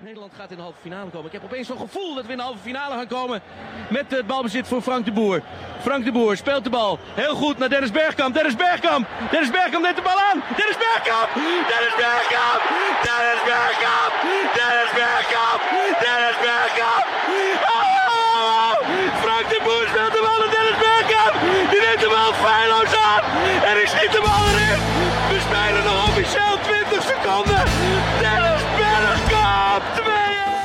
Nederland gaat in de halve finale komen. Ik heb opeens zo'n gevoel dat we in de halve finale gaan komen met het balbezit voor Frank de Boer. Frank de Boer speelt de bal heel goed naar Dennis Bergkamp. Dennis Bergkamp! Dennis Bergkamp neemt de bal aan! Dennis Bergkamp! Dennis Bergkamp! Dennis Bergkamp! Dennis Bergkamp! Dennis Bergkamp! Oh! Frank de Boer speelt de bal naar Dennis Bergkamp! Die neemt de bal feilloos aan! En ik schiet de bal erin! We spelen nog officieel 20 seconden! Dennis Bergkamp! 2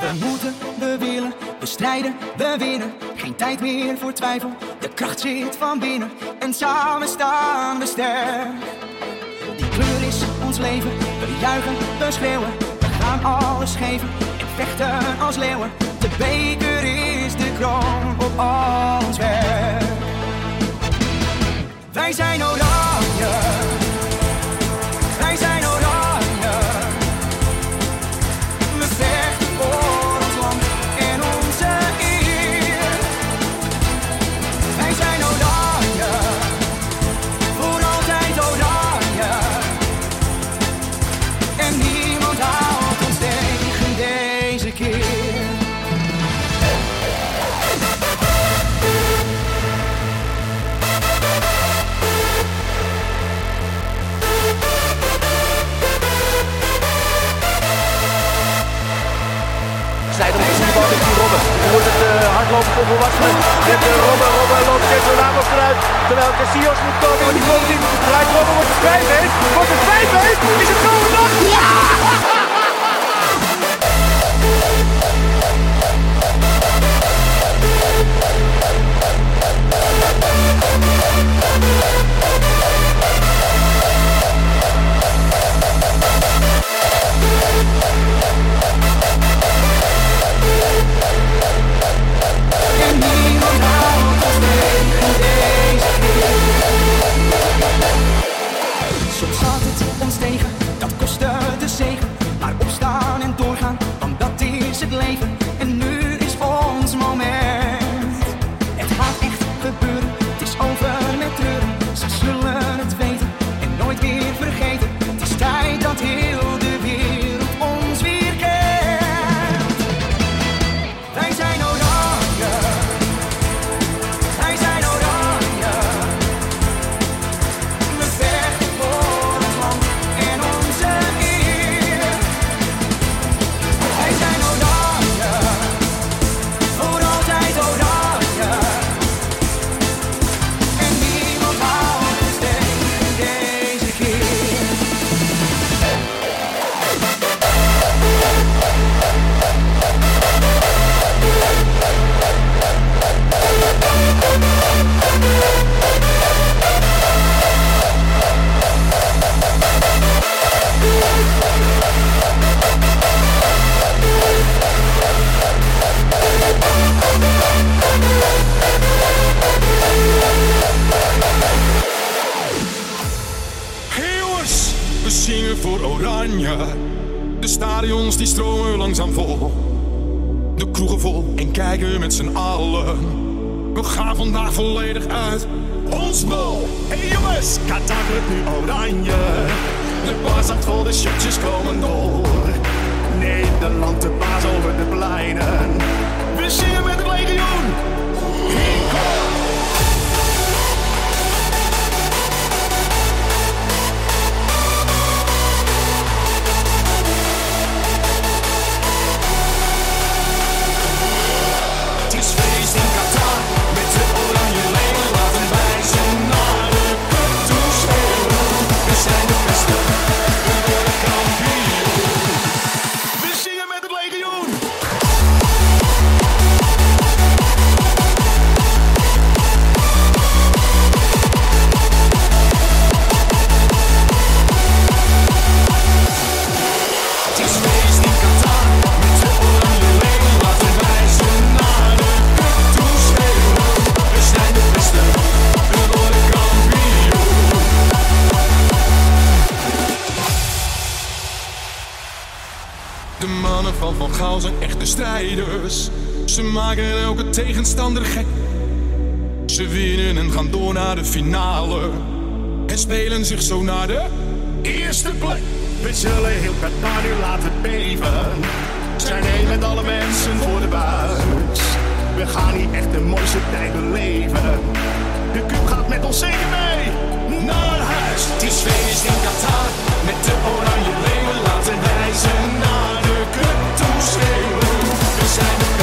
We moeten, we willen, we strijden, we winnen. Geen tijd meer voor twijfel, de kracht zit van binnen. En samen staan we sterk. Die kleur is ons leven, we juichen, we schreeuwen. We gaan alles geven en vechten als leeuwen. De beker is de kroon op ons werk. Wij zijn oranje. Hey jongens, Qatar wordt nu oranje. De staat vol, de shirtjes komen door. Nederland de baas over de pleinen. We zingen met het legioen. Van Gaal zijn echte strijders. Ze maken elke tegenstander gek. Ze winnen en gaan door naar de finale. En spelen zich zo naar de eerste plek. We zullen heel Qatar nu laten beven. dansen voor de buis. We gaan hier echt de mooiste tijden leven. De cup gaat met ons zeker mee naar huis. Is feest in Qatar met de oranje leeuwen. Laten wij ze naar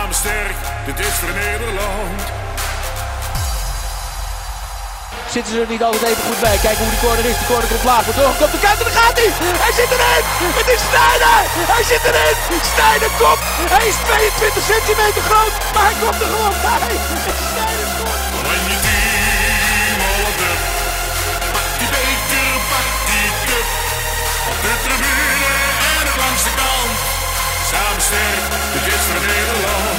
Samen sterk, dit is voor Nederland. Zitten ze er niet altijd even goed bij. Kijken hoe die corner is. Die corner komt laag. Wordt doorgekomen. De kant en daar gaat hij. Hij zit erin. Het is Sneijder. Hij zit erin. Sneijder komt. Hij is 22 centimeter groot. Maar hij komt er gewoon bij. Sneijder scoort. Samen sterk, dit is voor Nederland.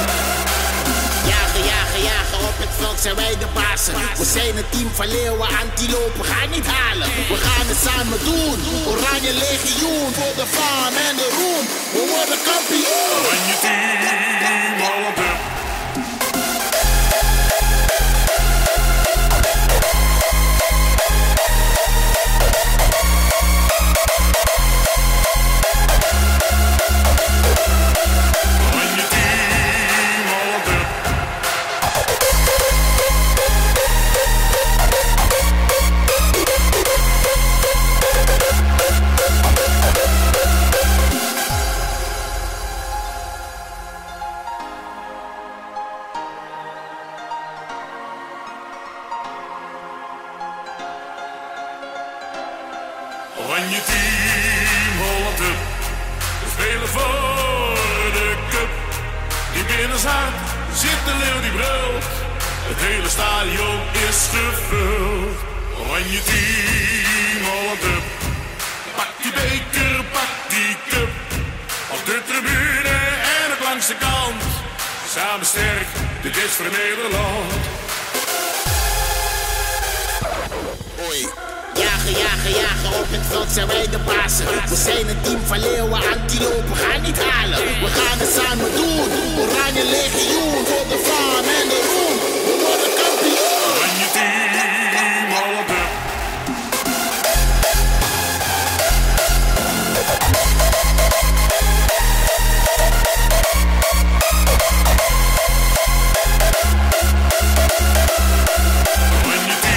Jagen, jagen, jagen, op het veld zijn wij de bazen. We zijn een team van leeuwen, antilopen, gaan niet halen. We gaan het samen doen. Oranje legioen, voor de faam en de roem. We worden kampioen. Oranje team, Jagen, jagen, jagen, op het veld zijn wij de bazen. We zijn een team van leeuwen, antilopen, gaan niet halen. We gaan het samen doen. Oranje legioen, voor de faam en de roem. Oranje team,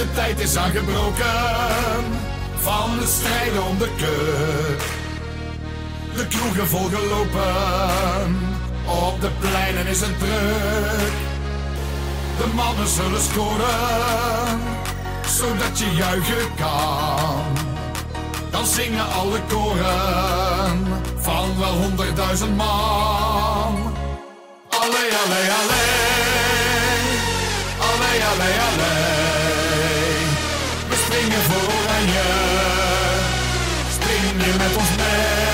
De tijd is aangebroken van de strijd om de cup. De kroegen volgelopen, op de pleinen is het druk. De mannen zullen scoren, zodat je juichen kan. Dan zingen alle koren van wel honderdduizend man. Allee, allee, allee. Allee, allee, allee. Springen voor oranje. Spring je met ons mee.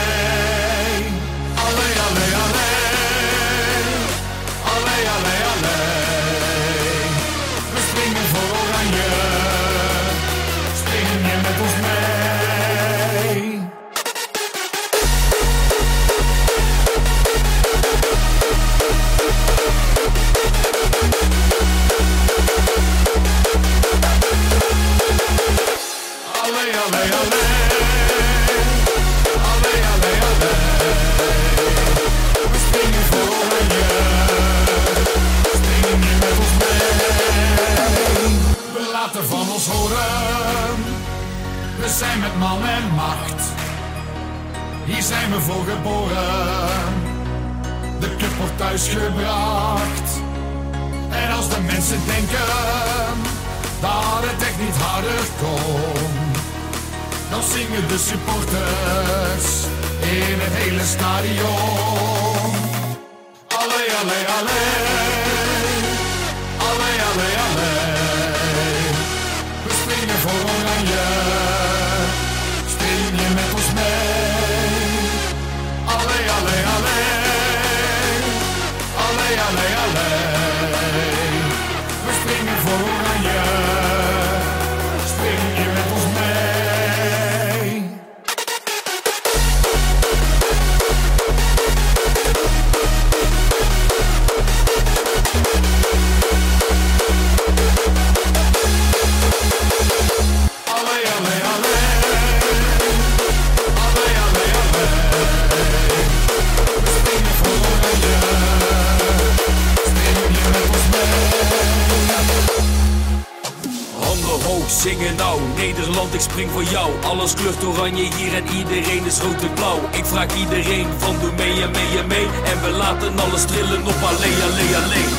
Alles kleurt oranje hier en iedereen is rood en blauw. Ik vraag iedereen van doe mee en mee en mee. En we laten alles trillen op alleen, alleen, alleen.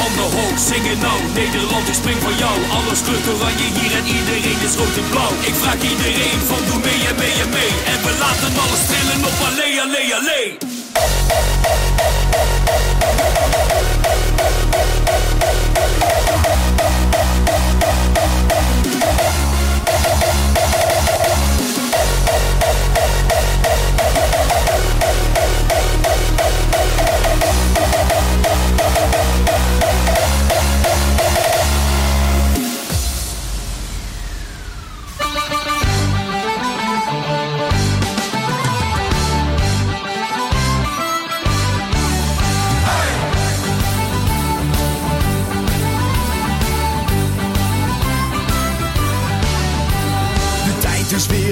Handen hoog, zingen nou. Nederland, ik spring voor jou. Alles kleurt oranje hier en iedereen is rood en blauw. Ik vraag iedereen van doe mee en mee en mee. En we laten alles trillen op alleen, alleen, alleen.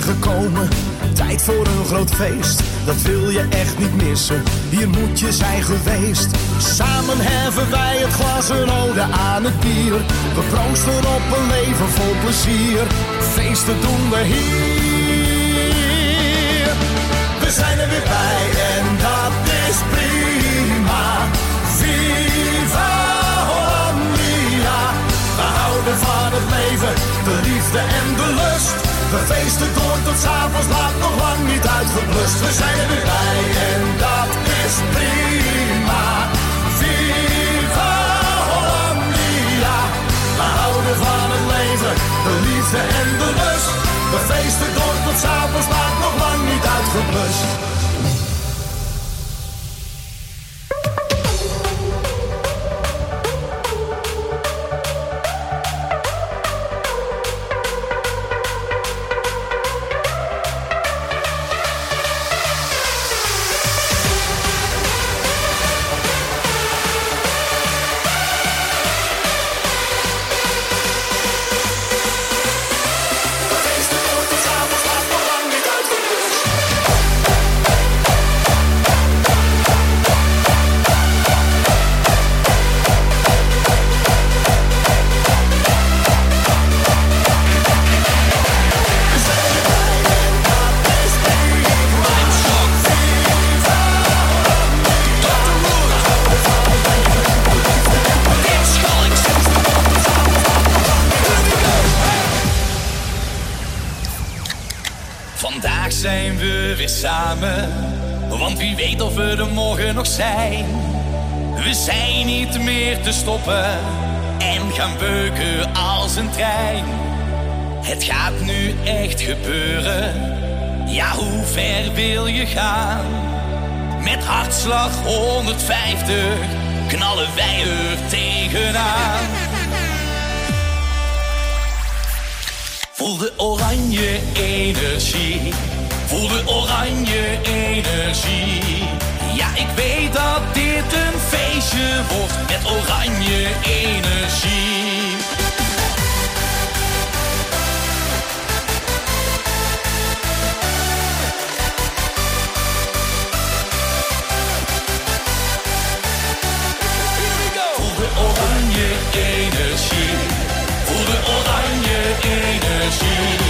Gekomen, tijd voor een groot feest. Dat wil je echt niet missen, hier moet je zijn geweest. Samen heffen wij het glas een ode aan het bier. We proosten op een leven vol plezier. Feesten doen we hier. We zijn er weer bij en dat is prima. Viva Hollandia. We houden van het leven, de liefde en de lust. We feesten door tot s'avonds laat, nog lang niet uitgeblust. We zijn er weer bij en dat is prima. Viva Hollandia. We houden van het leven, de liefde en de lust. We feesten door tot s'avonds laat, nog lang niet uitgeblust. Of we er morgen nog zijn. We zijn niet meer te stoppen en gaan beuken als een trein. Het gaat nu echt gebeuren, ja hoe ver wil je gaan? Met hartslag 150 knallen wij er tegenaan. Voel de oranje energie. Voel de oranje energie. Ja, ik weet dat dit een feestje wordt met oranje energie. Voel de oranje energie. Voel de oranje energie.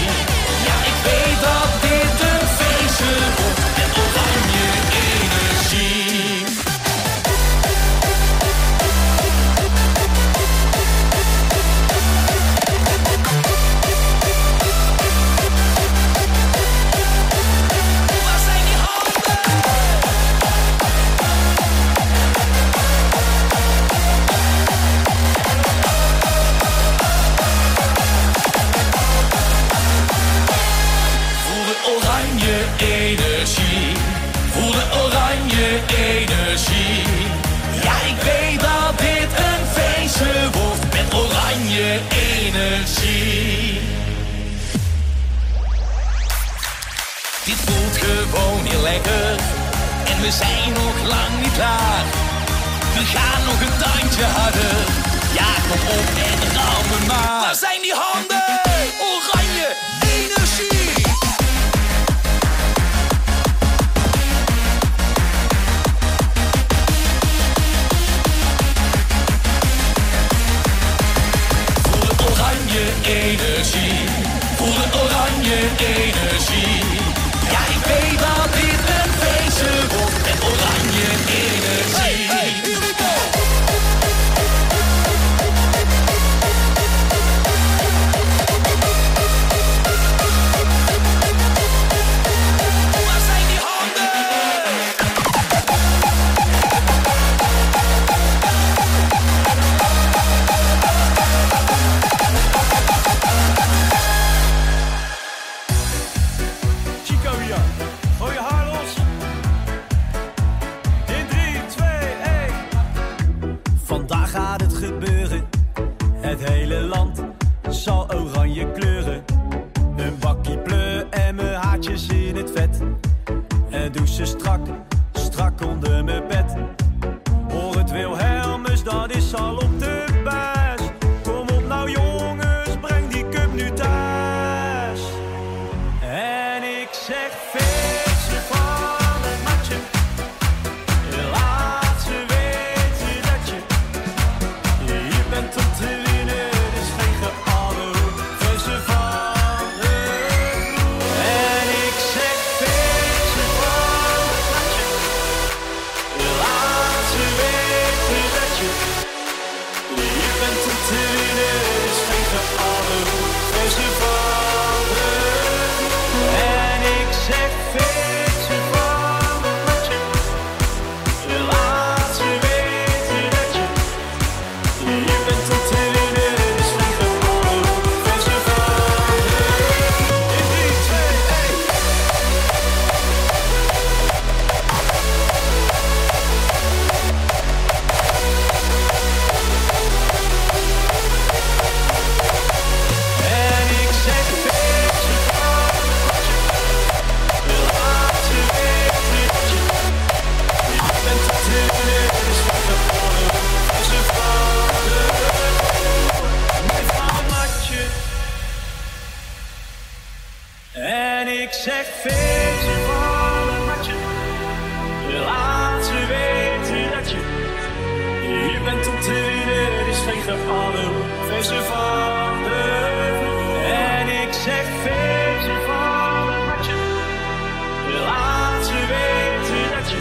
Seine Hoffnung. tegen allen. Verse vallen. En ik zeg verse vallen. Je laat ze weten dat je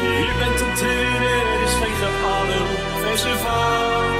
hier bent een treden. Dus tegen allen. Verse vallen.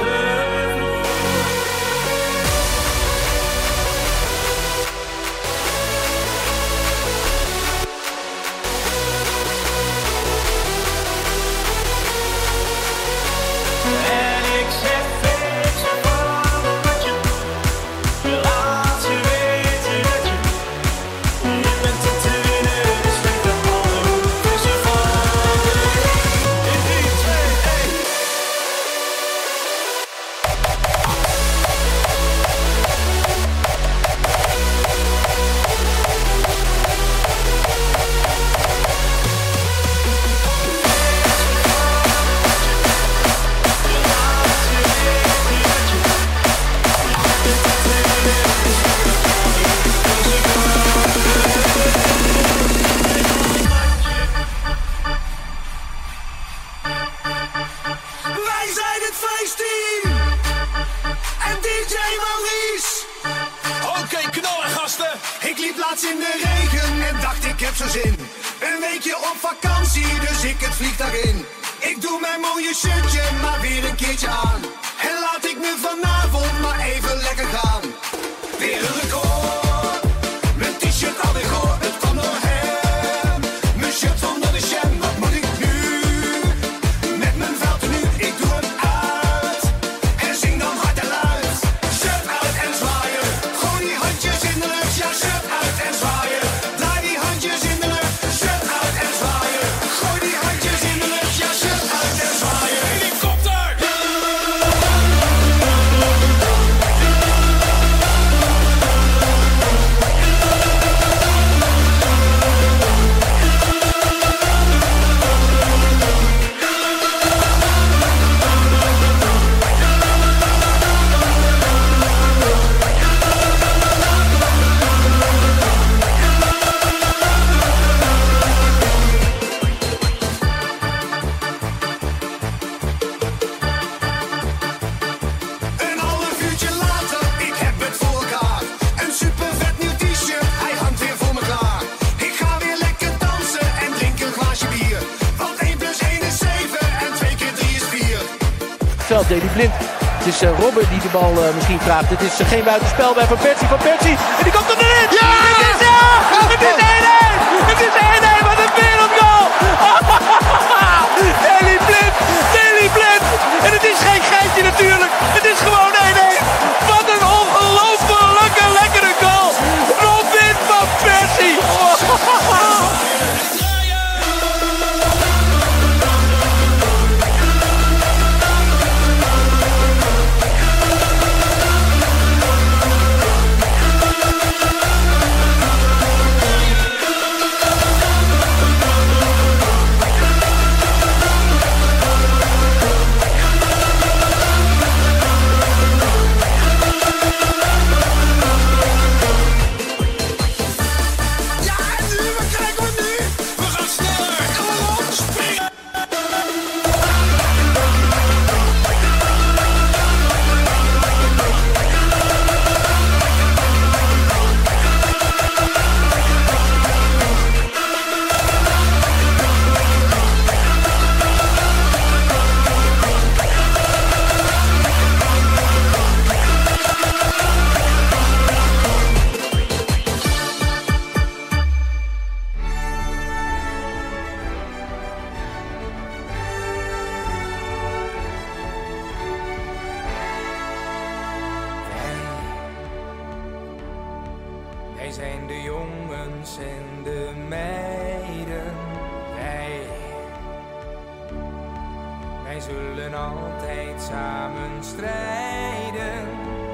Veld. Deli Blind. Het is uh, Robben die de bal uh, misschien vraagt. Het is uh, geen buitenspel bij Van Persie. Van Persie. En die komt er erin. Ja!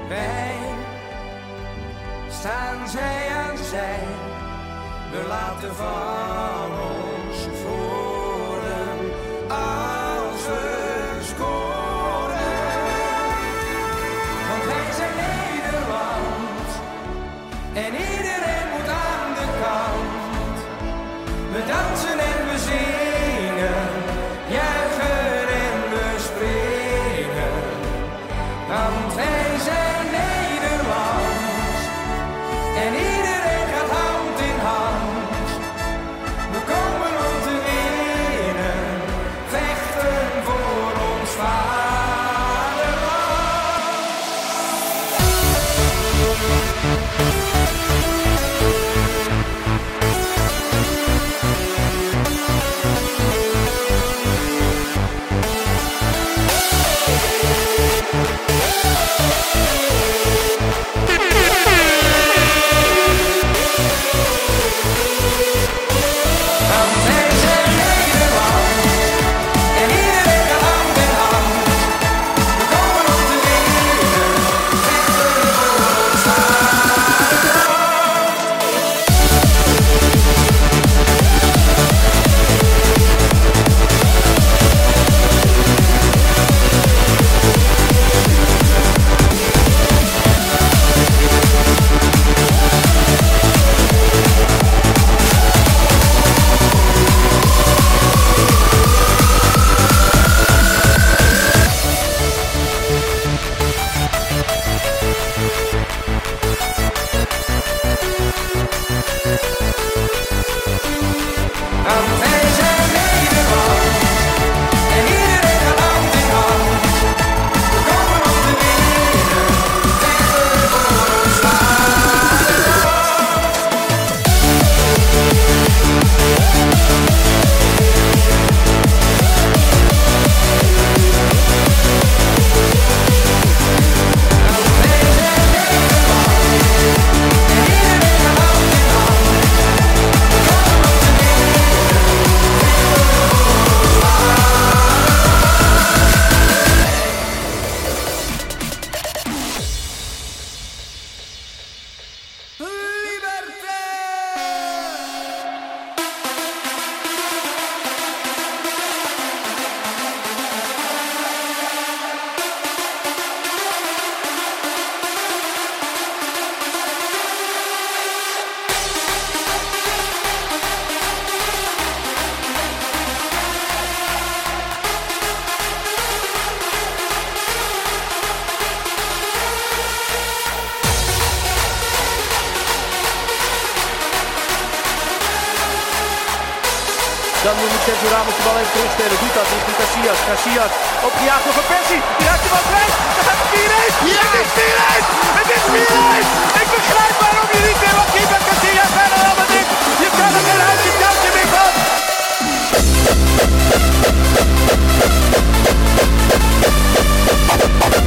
Wij staan zij aan zij. We laten van ons voren als we scoren. Want wij zijn Nederland. En iedereen moet aan de kant. We dansen en Casillas. Casillas opgejaagd door Van Persie. Die raakt de bal kwijt. Dan gaat het 4-1. Ja! Het is 4-1. Het is 4-1. Ik begrijp waarom je niet meer wat keeper Casillas bij Real Madrid. Je kan er geen houtje touwtje meer van. Zeg